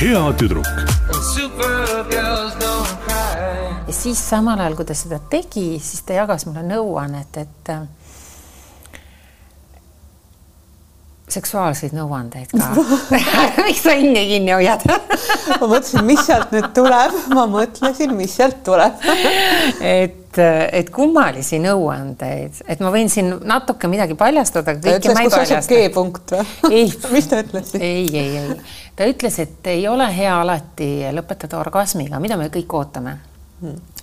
hea tüdruk Supergirls don't cry. ja siis samal ajal, kui ta seda tegi, siis ta jagas mulle nõuannet, et äh, seksuaalseid nõuandeid ka miks sa hinge kinni hoiad ma mõtlesin, mis sealt nüüd tuleb, ma mõtlesin, mis sealt tuleb et, et kummalisi nõuandeid, et ma võin siin natuke midagi paljastada, ta ütles, kus asub. G-punkt või? ei mis ta ütles siis? ei, ei, ei, ta ütles, et ei ole hea alati lõpetada orgasmiga, mida me kõik ootame.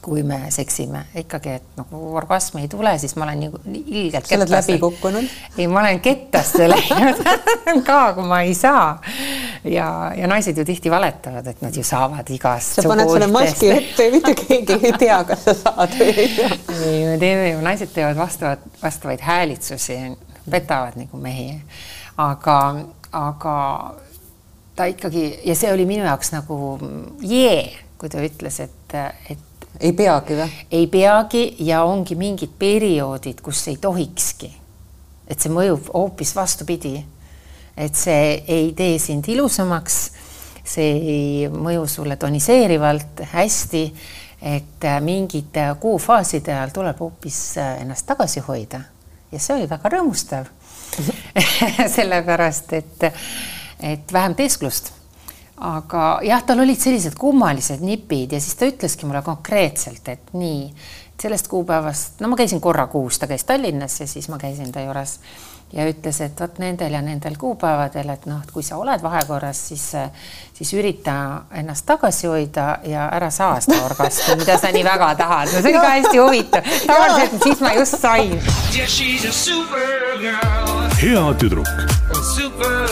Kui me seksime ikkagi, et nagu orgasm ei tule, siis ma olen nii, nii ilgelt sa oled läbi kukkunud? ei, ma olen kettasse läinud ka, kui ma ei saa. ja, ja naised ju tihti valetavad, et nad ju saavad igast. sa paned selle maski ette mitte keegi ei tea, kas sa saad või ei saa. ei, me teeme ju, naised teevad vastavat, vastavaid häälitsusi, petavad nagu mehi. aga, aga ta ikkagi ja see oli minu jaoks nagu jee, kui ta ütles, et, et ei peagi või? ei peagi ja ongi mingid perioodid, kus ei tohikski. et see mõjub hoopis vastupidi. et see ei tee sind ilusamaks, see ei mõju sulle toniseerivalt hästi, et mingite kuufaaside ajal tuleb hoopis ennast tagasi hoida ja see oli väga rõõmustav sellepärast et, et vähem teesklust aga jah, tal olid sellised kummalised nipid ja siis ta ütleski mulle konkreetselt, et nii, sellest kuupäevast, no ma käisin korra kuus, ta käis Tallinnas ja siis ma käisin ta juures ja ütles, et vot nendel ja nendel kuupäevadel, et noh, et kui sa oled vahekorras, siis, siis ürita ennast tagasi hoida ja ära saa seda orgasmi, mida sa nii väga tahad. no see oli ka hästi huvitav. tavaliselt siis ma just sain. Hea tüdruk Super